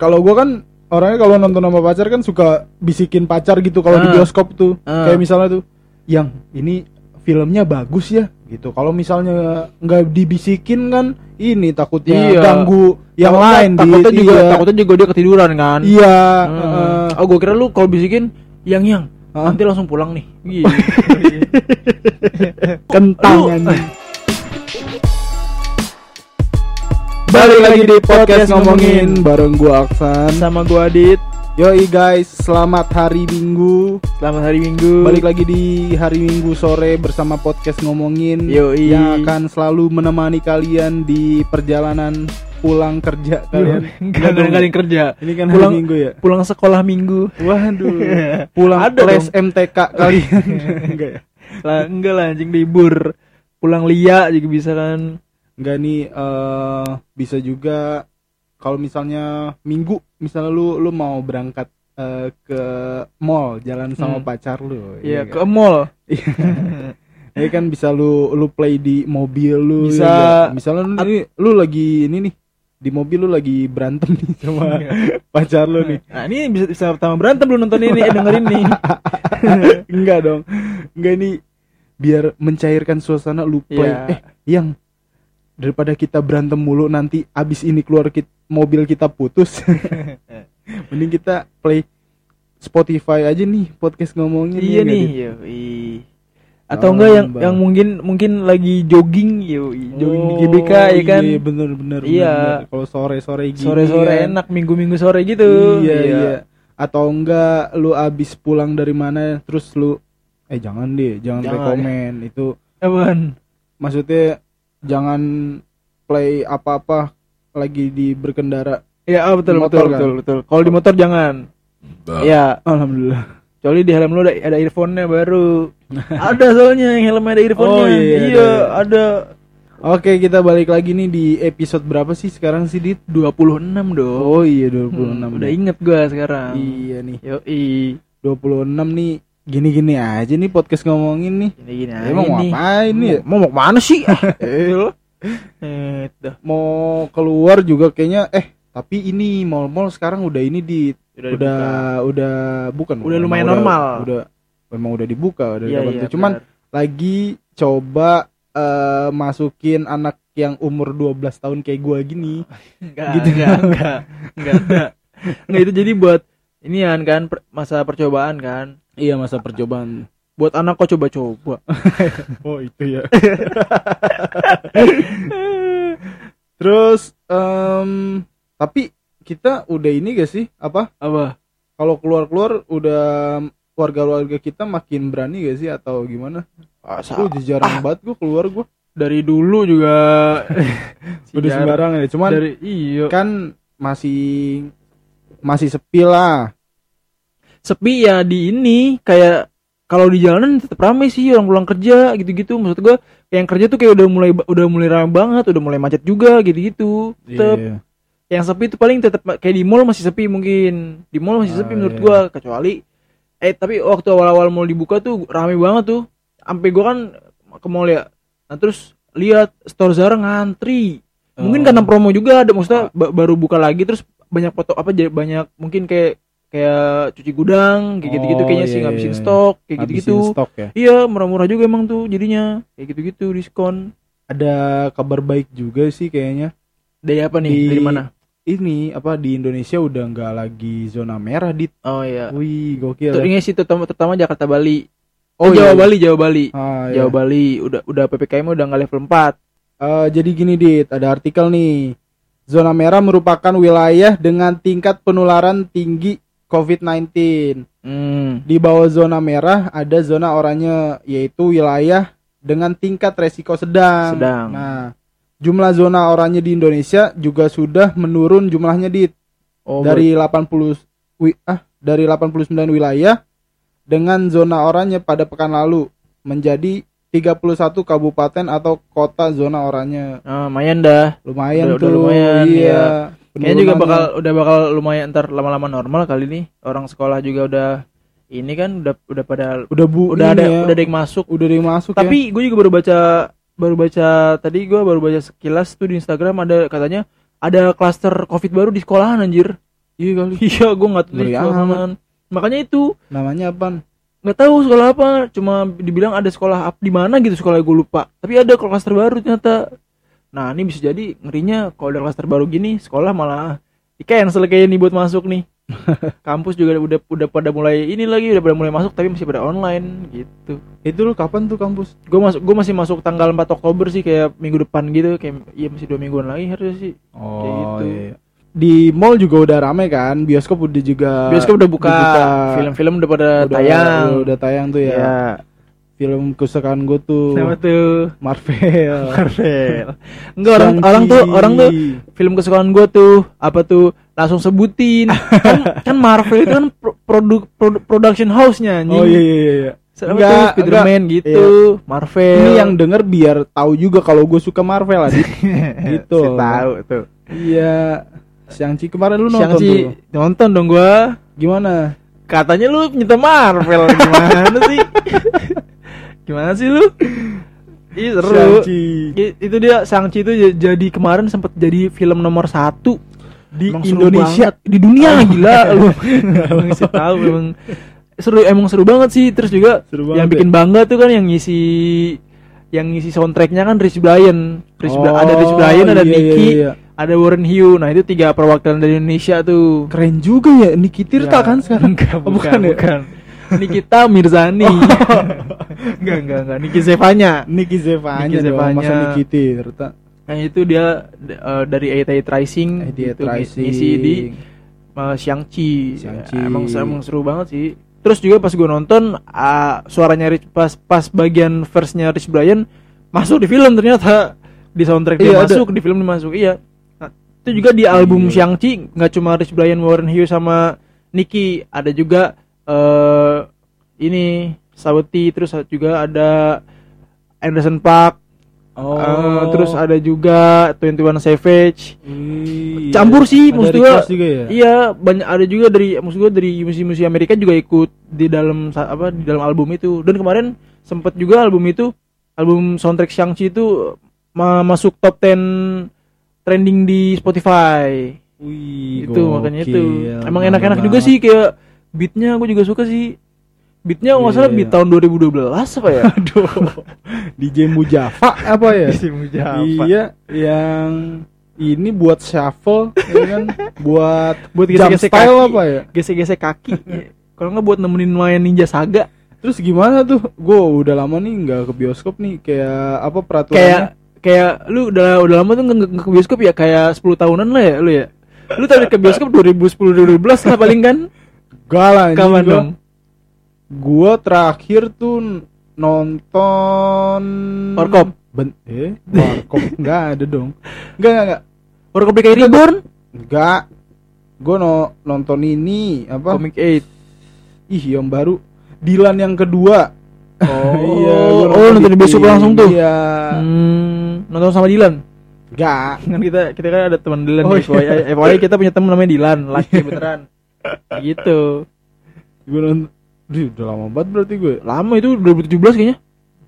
kalau gua kan orangnya kalau nonton sama pacar kan suka bisikin pacar gitu kalau di Ah. bioskop tuh. Ah. Kayak misalnya tuh, "Yang ini filmnya bagus ya." gitu. Kalau misalnya nggak dibisikin kan ini takutnya Iya. ganggu yang Takutnya- lain takutnya Dit. juga Iya. takutnya juga dia ketiduran kan Iya, Hmm. heeh. oh gue kira lu kalau bisikin yang yang Hah? nanti langsung pulang nih Gitu. kentang Lu- Balik lagi di podcast ngomongin bareng gua Aksan. sama gua Adit Yoi guys, selamat hari Minggu. selamat hari Minggu Balik lagi di hari Minggu sore bersama podcast ngomongin Yoi. yang akan selalu menemani kalian di perjalanan pulang kerja kalian. Enggak dong. ada yang kerja Ini kan pulang hari Minggu ya. pulang sekolah Minggu Waduh. Pulang Ada les dong. MTK kalian. Enggak ya? lah enggak lah anjing libur pulang lia juga bisa kan Enggak nih eh bisa juga kalau misalnya Minggu misalnya lu lu mau berangkat eh, ke mall jalan sama Hmm. pacar lu. Iya kan? ke mall Ya kan bisa lu lu play di mobil lu Bisa. ya nggak? misalnya lu, ini, lu lagi ini nih di mobil lu lagi berantem nih sama pacar lu nih nah ini bisa bisa pertama berantem lu nonton ini eh dengerin nih enggak dong enggak ini biar mencairkan suasana lu play Iya. eh yang daripada kita berantem mulu nanti abis ini keluar kit, mobil kita putus mending kita play Spotify aja nih podcast ngomongin iya ya nih Dit? yoi. atau Oh, enggak yang Bang. yang mungkin mungkin lagi jogging yoi jogging di Oh, GBK ya kan iya bener bener Iya. kalau sore sore gini sore sore kan. enak minggu minggu sore gitu iya, iya atau enggak lu abis pulang dari mana terus lu eh jangan deh jangan, Jangan, rekomen itu Apaan? maksudnya jangan play apa-apa lagi di berkendara. Ya ah, betul Motor betul kan? betul. Betul kalau di motor jangan. Ya alhamdulillah. Kecuali di helm lu ada, ada earphone-nya baru. Ada soalnya yang helmnya ada earphone-nya. Oh, iya, iya, iya ada, ada. Oke kita balik lagi nih di episode berapa sih sekarang sih dit? 26 dong. Oh iya 26 Hmm, udah inget gua sekarang. Iya nih. Yoi. 26 nih gini-gini aja nih podcast ngomongin nih. Gini gini emang mau ngapain nih? Mau mau ke mana sih? Eh eh mau keluar juga kayaknya. Eh tapi ini mall-mall sekarang udah ini di Udah udah udah, bukan Udah lumayan normal. udah memang udah dibuka udah dapat iya tuh. cuman benar. lagi coba eh, masukin anak yang umur 12 tahun kayak gua gini. Enggak gitu. enggak enggak enggak enggak enggak itu jadi buat ini kan per- masa percobaan kan iya masa percobaan. Buat anak kok coba-coba. Oh itu ya. Terus em, tapi kita udah ini gak sih? Apa? Apa? Kalau keluar-keluar udah warga-warga kita makin berani gak sih? Atau gimana? Gue jarang banget gue keluar gue dari dulu juga. Udah Jarang. sembarangan ya. Cuman dari iya. kan masih masih sepi lah. Sepi ya di ini kayak kalau di jalanan tetap ramai sih orang pulang kerja gitu-gitu. Maksud gua kayak yang kerja tuh kayak udah mulai udah mulai ramai banget udah mulai macet juga gitu-gitu. Tetap Iya. yang sepi itu paling tetap kayak di mall masih sepi mungkin. Di mall masih sepi Ah, menurut iya. gua kecuali eh tapi waktu awal-awal mall dibuka tuh rame banget tuh. Sampai gua kan ke mall ya. Nah terus lihat store Zara ngantri. Mungkin Oh. karena promo juga ada maksudnya ba- baru buka lagi terus banyak foto apa banyak mungkin kayak kayak cuci gudang kayak gitu-gitu Oh, kayaknya iya, sih iya, ngabisin iya. stok kayak gitu-gitu stok ya. iya murah-murah juga emang tuh jadinya kayak gitu-gitu diskon Ada kabar baik juga sih kayaknya. dari apa nih Di- dari mana Ini apa di Indonesia udah nggak lagi zona merah dit. oh iya Wih gokil. Tuh, ya. sih terutama, terutama Jakarta Bali Oh, oh Jawa iya. Bali Jawa Bali Ah, iya. Jawa Bali udah udah ppkm udah nggak level 4 Eh, jadi gini dit, ada artikel nih. Zona merah merupakan wilayah dengan tingkat penularan tinggi COVID-19. hmm. Di bawah zona merah ada zona oranye yaitu wilayah dengan tingkat resiko sedang. Sedang. Nah, jumlah zona oranye di Indonesia juga sudah menurun jumlahnya dit oh dari 80 wi, ah dari 89 wilayah dengan zona oranye pada pekan lalu menjadi 31 kabupaten atau kota zona oranye. ah, lumayan dah Lumayan Udah- udah tuh. lumayan, iya. iya. Kayaknya juga bakal udah bakal lumayan ntar lama-lama normal kali nih. Orang sekolah juga udah ini kan udah udah pada udah bu udah ini ada ya, udah ada yang masuk. udah ada yang masuk ya. Tapi gue juga baru baca baru baca tadi gue baru baca sekilas tuh di Instagram ada katanya ada klaster Covid baru di sekolahan anjir. Iya kali. iya gue nggak tahu Ngeri sekolah amat. apaan. makanya itu Namanya apa? nggak tahu sekolah apa cuma dibilang ada sekolah apa di mana gitu sekolah gue lupa tapi ada kelas terbaru ternyata nah ini bisa jadi ngerinya kalau ada kelas terbaru gini sekolah malah di cancel kayak ini buat masuk nih kampus juga udah udah pada mulai ini lagi udah pada mulai masuk tapi masih pada online gitu Itu lu kapan tuh kampus? gue masuk gue masih masuk tanggal 4 Oktober sih kayak minggu depan gitu kayak iya masih dua mingguan lagi harusnya sih Oh, Kayak gitu. iya. Di mall juga udah rame kan, bioskop udah juga bioskop udah buka film-film udah pada udah, tayang Udah, udah tayang tuh ya. ya Film kesukaan gue tuh Kenapa tuh Marvel. Marvel enggak orang orang tuh orang tuh film kesukaan gue tuh apa tuh langsung sebutin kan, kan Marvel itu kan pro- produk produ- production house-nya anjing. Oh iya iya iya, iya. Enggak, Spider-Man enggak. gitu, Marvel. Ini yang denger biar tahu juga kalau gue suka Marvel aja. gitu. Si tahu tuh. Iya. Shang-Chi kemarin lu nonton tuh. nonton dong gua. Gimana? Katanya lu pencinta Marvel gimana sih? Gimana sih lu? Ih seru. I- Itu dia Shang-Chi itu jadi kemarin sempat jadi film nomor satu Di Emang Indonesia. di dunia gila lu emang sih tahu emang seru emang seru banget sih terus juga Seru yang bikin bangga tuh kan yang ngisi yang ngisi soundtracknya kan Rich Brian Rich Bri- ada Rich Oh, Brian ada iya, Nicky iya, iya. ada Warren Hugh nah itu tiga perwakilan dari Indonesia tuh Keren juga ya Niki Tirta Ya, kan sekarang. enggak, Oh, bukan, bukan ya? bukan. Nikita Mirzani enggak enggak enggak Niki Zevanya Niki Zevanya, Niki Zevanya. masa Niki Tirta. nah itu dia eh, dari AT Rising Idea gitu, Rising. ngisi di uh, Shang-Chi. Shang-Chi. Ya, emang, emang seru banget sih. Terus juga pas gue nonton ah, suaranya Rich pas pas bagian verse-nya Rich Brian masuk di film ternyata di soundtrack dia Iya, ada. masuk di film masuk iya. Nah, itu juga di album Iya. Shang-Chi nggak cuma Rich Brian, Warren Hughes sama Nicky, ada juga eh ini Sawati terus juga ada Anderson Park. Oh, eh, terus ada juga Twenty One Savage. Wih, campur sih maksud gua juga ya. iya banyak ada juga dari maksud gua dari musisi-musisi Amerika juga ikut di dalam apa di dalam album itu. Dan kemarin sempet juga album itu album soundtrack Shang-Chi itu ma- masuk top 10 trending di Spotify. Wih, itu makanya itu. emang enak-enak juga sih kayak beatnya gue juga suka sih beatnya nggak Iya, salah iya, beat iya. tahun 2012 apa ya Aduh. DJ Mujafa apa ya? Iya, yang ini buat shuffle, ya kan? buat buat gesek-gesek kaki. apa ya? gesek-gesek kaki kalau nggak buat nemenin main Ninja Saga Terus gimana tuh? Gue udah lama nih nggak ke bioskop nih, kayak apa peraturannya? kayak kayak lu udah udah lama tuh nggak ke bioskop ya kayak 10 tahunan lah ya lu ya lu tadi ke bioskop 2010 2012 lah paling kan Gak lah, kapan gua- dong Gua terakhir tuh nonton Warkop. Ben eh, Warkop enggak ada dong. Enggak enggak enggak. Warkop DKI Reborn Enggak. Gua no, nonton ini apa? Comic 8 Ih, yang baru Dilan yang kedua. oh Iya, oh nonton bioskop langsung tuh Iya. hmm, nonton sama Dilan Enggak. kan kita kita kan ada teman Dilan Oh, di FYI FYI kita punya teman namanya Dilan laki beneran gitu Gua nonton Duh, udah lama banget berarti gue. lama itu 2017 kayaknya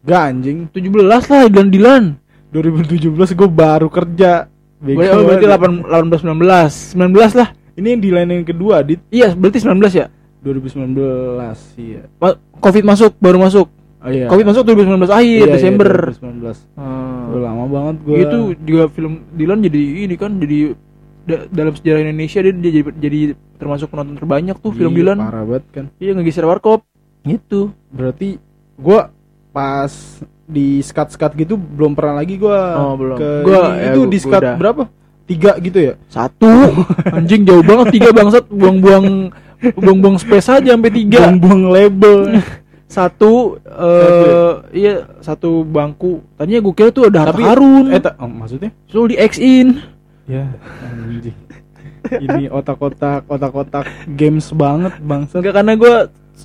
Enggak anjing. 17 lah Dilan Dilan 2017 gue baru kerja. Bego Berarti, oh, berarti banget. 8, 18 19 19 lah Ini yang Dilan yang kedua di iya berarti 19 ya 2019 iya. Ma- Covid masuk baru masuk Oh iya. Covid masuk 2019 akhir Iya, iya, Desember 2019. Hmm. Udah lama banget gue. itu juga film Dilan jadi ini kan jadi da- dalam sejarah Indonesia dia, dia jadi, jadi termasuk penonton terbanyak tuh film Dilan Parah banget kan. iya ngegeser warkop gitu Berarti gua pas di skat-skat gitu belum pernah lagi gua Oh, belum. ke Gua- ini. ya, itu gua- di skat berapa? Tiga gitu ya? satu anjing jauh banget tiga bangsat buang-buang buang-buang space aja sampai tiga Buang-buang label. satu eh iya satu bangku tadinya gue kira tuh ada harta Tapi- karun eh ta- oh, maksudnya? Terus di X in Ya, anjing. Ini otak-otak otak-otak games banget bangsat. enggak karena gue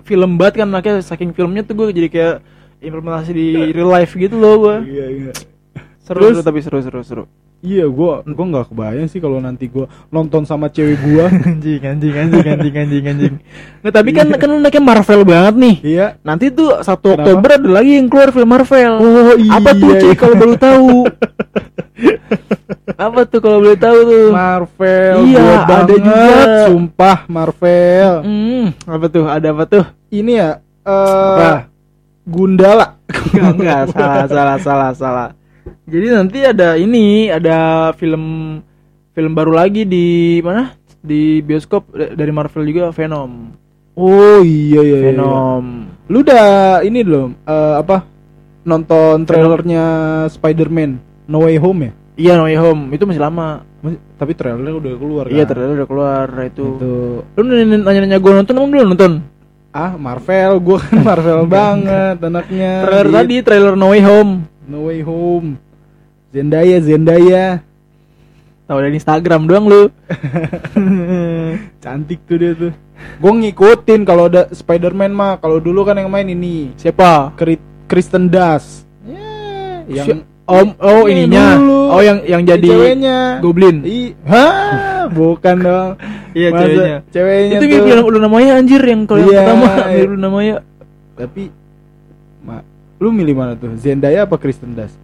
film banget kan makanya saking filmnya tuh gue jadi kayak implementasi di real life gitu loh gue Iya, iya. seru, Terus- seru tapi seru seru seru Iya, gua gua nggak kebayang sih kalau nanti gua nonton sama cewek gua. anjing anjing anjing anjing anjing anjing nggak tapi kan kan anaknya Marvel banget nih iya. nanti tuh 1 Kenapa? Oktober ada lagi yang keluar film Marvel Oh, apa tuh iya, iya. kalau baru tahu apa tuh kalau boleh tahu tuh Marvel. Iya, ada banget, juga. Sumpah Marvel. hmm, apa tuh ada apa tuh Ini ya eh Apa? Gundala. enggak, enggak salah salah salah salah jadi nanti ada ini ada film film baru lagi di mana di bioskop da- dari Marvel juga Venom Oh iya iya. iya. Venom Lu udah ini belum eh, apa nonton trailernya Spider-Man No Way Home ya? Iya No Way Home itu masih lama Masih- Tapi trailernya udah keluar kan? iya ternyata udah keluar itu Itu lu nanya-nanya gue nonton emang belum nonton ah Marvel, gua kan Marvel banget anaknya. trailer Di tadi trailer No Way Home No Way Home. Zendaya, Zendaya. tahu dari Instagram doang lu Cantik tuh dia tuh. Gua ngikutin kalau ada Spider-Man mah. Kalau dulu kan yang main ini siapa Kri- Kristen Dunst. Ya, yang Si- Om oh Ini ininya dulu. Oh yang yang jadi ceweknya. Goblin Ih, hah, bukan dong. Iya, ceweknya. Ceweknya itu tuh. mirip Luna- Luna Maya anjir yang kalau yang Iya, pertama iya. mirip Luna Maya Tapi ma, lu milih mana tuh? Zendaya apa Kristen Dunst?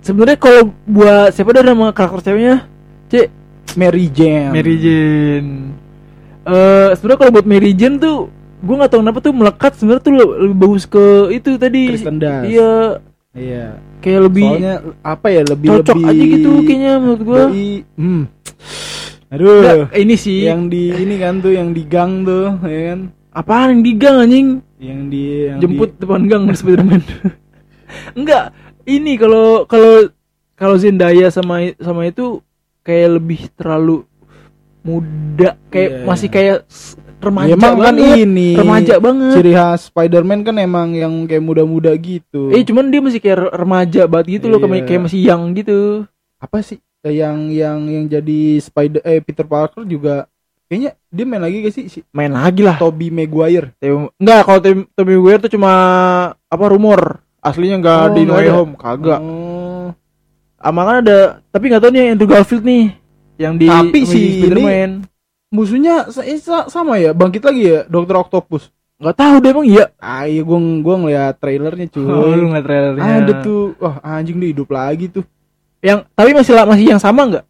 sebenarnya kalau buat siapa dah nama karakter ceweknya cek Mary Jane. Mary Jane eh sebenarnya kalau buat Mary Jane tuh gue nggak tahu kenapa tuh melekat sebenarnya tuh le- lebih bagus ke itu tadi Kristen Dunst. iya Iya. kayak lebih Soalnya apa ya lebih cocok lebih aja gitu kayaknya menurut gue lebih- hmm. Aduh. Nggak, ini sih Yang di ini kan tuh yang di gang tuh, ya kan? apaan yang di gang anjing Yang di yang jemput di- depan gang Spiderman enggak ini kalau kalau kalau Zendaya sama sama itu kayak lebih terlalu muda kayak Iya. masih kayak s- remaja Ya, emang kan banget. ini remaja banget. ciri khas Spider-Man kan emang yang kayak muda-muda gitu. eh cuman dia masih kayak re- remaja banget gitu loh kayak Iya. masih young gitu. Apa sih? Eh, yang yang yang jadi Spider eh Peter Parker juga kayaknya dia main lagi gak sih? Si main lagi lah. Tobey Maguire. Enggak kalau Tommy Maguire tuh cuma apa rumor. Aslinya enggak Oh, di No Way. Home kagak. Oh. ama kan ada tapi nggak tahu nih yang Andrew Garfield nih yang di Tapi si Spider-Man musuhnya eh, sa- sama ya bangkit lagi ya Dokter Octopus nggak tahu deh emang iya ah iya gua gua ngeliat trailernya cuy Oh, lu ngeliat trailernya. ada tuh wah anjing dia hidup lagi tuh Yang tapi masih masih yang sama nggak?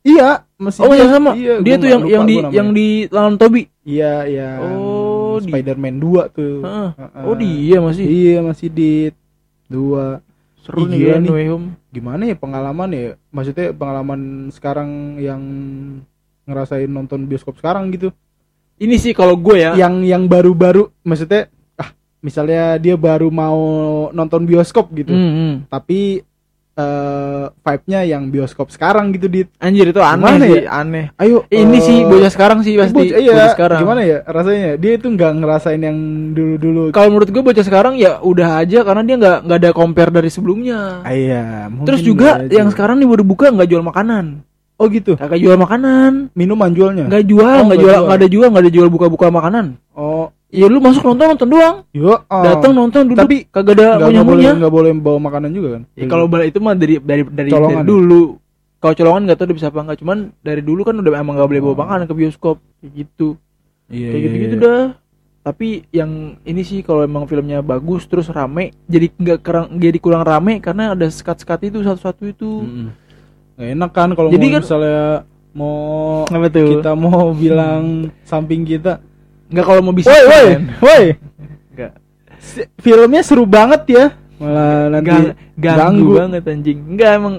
iya masih Oh, yang sama. iya, dia tuh yang lupa yang di namanya. yang di lawan Toby. iya yang Oh, di- Spider-Man 2 tuh Heeh. Heeh. Oh, dia masih. iya masih di dua Seru Ih, nih nih. Gimana ya pengalaman ya maksudnya pengalaman sekarang yang ngerasain nonton bioskop sekarang gitu Ini sih kalau gue ya. yang yang baru-baru maksudnya ah misalnya dia baru mau nonton bioskop gitu Hmm, hmm. tapi eh vibe-nya yang bioskop sekarang gitu di Anjir itu aneh Gimana sih, ya? aneh. ayo Ini eh, sih bocah sekarang sih pasti. bocah- iya Bocah sekarang. gimana ya rasanya dia itu nggak ngerasain yang dulu-dulu Kalau menurut gue bocah sekarang ya udah aja karena dia nggak nggak ada compare dari sebelumnya. Ah, iya mungkin Terus juga yang sekarang nih baru buka nggak jual makanan. Oh gitu Kagak jual makanan. minuman jualnya Nggak jual, Oh, jual, nggak ada jual, nggak ada jual buka-buka makanan. oh Ya lu masuk nonton nonton doang. yo oh. Datang nonton duduk. Tapi kagak ada punya punya. nggak boleh bawa makanan juga kan Ya, kalau balik itu mah dari dari dari, Colongan dari ya? dulu. Kalau colongan nggak tahu bisa apa enggak, cuman dari dulu kan udah emang nggak boleh bawa Oh. makanan ke bioskop kayak gitu. iya, kayak gitu-gitu dah. Tapi yang ini sih kalau emang filmnya bagus terus rame, jadi nggak jadi kurang rame karena ada sekat-sekat itu satu-satu itu. Nggak enak kan kalau Jadi kan- misalnya mau Apa tuh? kita mau bilang samping kita Nggak kalau mau bisa. woi woi woi Nggak. Filmnya seru banget ya malah nanti Gang- ganggu, banget anjing. Enggak emang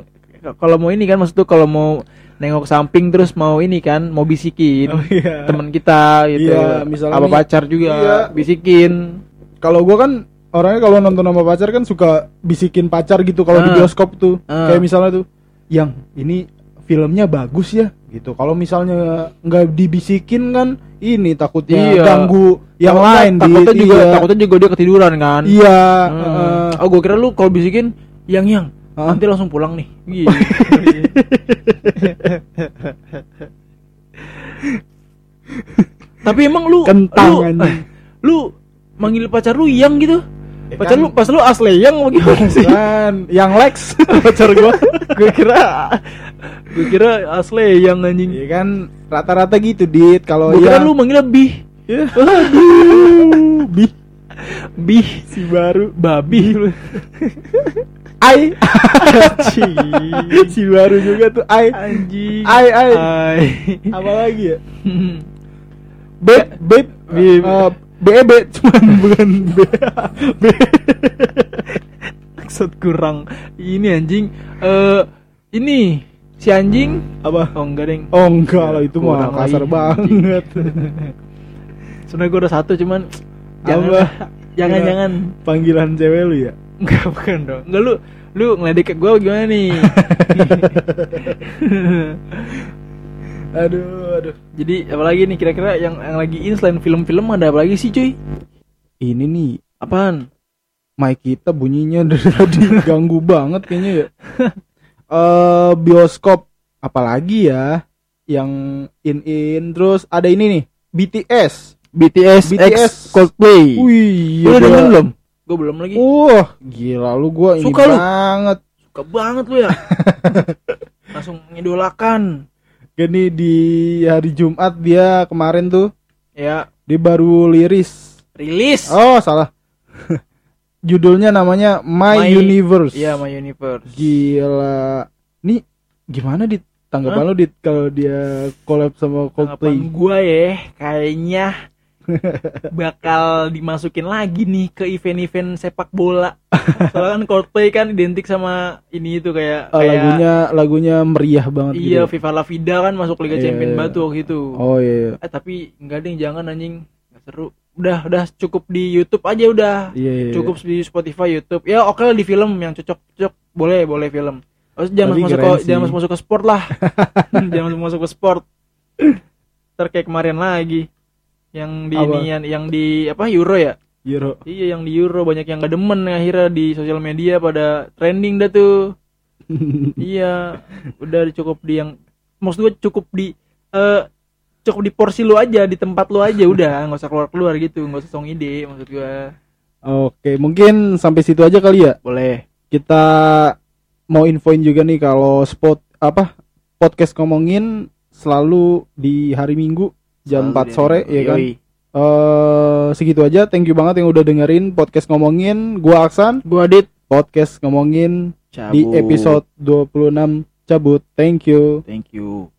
kalau mau ini kan maksud tuh kalau mau nengok samping terus mau ini kan mau bisikin Oh, iya. teman kita gitu. Iya, misalnya apa nih- pacar juga Iya. bisikin. kalau gua kan orangnya kalau nonton sama pacar kan suka bisikin pacar gitu kalau di Ah. bioskop tuh Ah. kayak misalnya tuh yang ini filmnya bagus ya gitu kalau misalnya nggak dibisikin kan ini takutnya Iya. ganggu yang Takutnya- lain takutnya juga Iya. takutnya juga dia ketiduran kan. iya Hmm. heeh. Oh gue kira lu kalau bisikin yang yang Hah? nanti langsung pulang nih. Gitu. Tapi emang lu Kentang, lu, anjing. lu manggil pacar lu yang gitu? Ya pacar kan? lu pas lu asli yang gimana sih? Kan, yang Lex pacar gua. gue kira gue kira asli yang anjing. Iya kan rata-rata gitu dit. Kalau yang lu manggilnya bih. Ya. Aduh, bi bih. Si baru. Babi. Lu ai. Si baru juga tuh ai. Anjing. Ai ai. Ai. Apa lagi ya? Beb, beb Beb. Beb cuman bukan be be maksud kurang. Ini anjing eh ini si anjing? Apa? Oh enggak deng. Oh enggak lah itu mah kasar lagi. banget. Sebenarnya gue udah satu cuman jangan Apa? lah. jangan Kira- jangan. Panggilan cewek lu ya? Enggak bukan dong. Enggak lu lu ngeledek ke gue gimana nih aduh aduh. Jadi apalagi nih kira-kira yang yang lagi in selain film-film ada apa lagi sih cuy? Ini nih. Apaan? Mic kita bunyinya dari tadi ganggu banget kayaknya ya. Eh bioskop. Apalagi ya yang in in terus ada ini nih BTS BTS, BTS. X Coldplay. Wih lu udah belum? Gue belum lagi. Wah gila lu gua ini Suka lu? banget. Suka banget lu ya? Langsung ngidolakan gini di hari Jumat dia kemarin tuh ya. dia baru liris. Rilis. Oh salah. Judulnya namanya My, My- Universe. Iya My Universe. Gila. Nih gimana di tanggapan lu dit kalau dia collab sama Coldplay? Tanggapan gua ya kayaknya bakal dimasukin lagi nih ke event-event sepak bola. Soalnya kan Coldplay kan identik sama ini itu kayak Eh, kayak lagunya lagunya meriah banget iya gitu. Viva La Vida kan masuk Liga Iya, Champion iya. Batu waktu itu. Oh iya. iya. Eh tapi enggak deh jangan anjing nggak seru. Udah udah cukup di YouTube aja udah. Iya, iya. Cukup di Spotify, YouTube. Ya oke lah di film yang cocok-cocok boleh boleh film. Terus jangan Tapi masuk ke sih. jangan masuk ke sport lah. jangan masuk masuk ke sport. Ntar kayak kemarin lagi yang di Apa? inian yang di apa Euro ya? Euro. Iya yang di Euro banyak yang gak demen akhirnya di sosial media pada trending dah tuh. iya, udah cukup di yang maksud gue cukup di eh cukup di porsi lu aja di tempat lu aja udah nggak usah keluar keluar gitu nggak usah song ide maksud gue Oke, mungkin sampai situ aja kali ya. boleh Kita mau infoin juga nih kalau spot apa podcast ngomongin selalu di hari Minggu jam 4 sore ya kan. Yoi. Eh segitu aja. Thank you banget yang udah dengerin podcast ngomongin. Gua Aksan, gua Adit podcast ngomongin di Cabut. episode 26 cabut. Thank you. thank you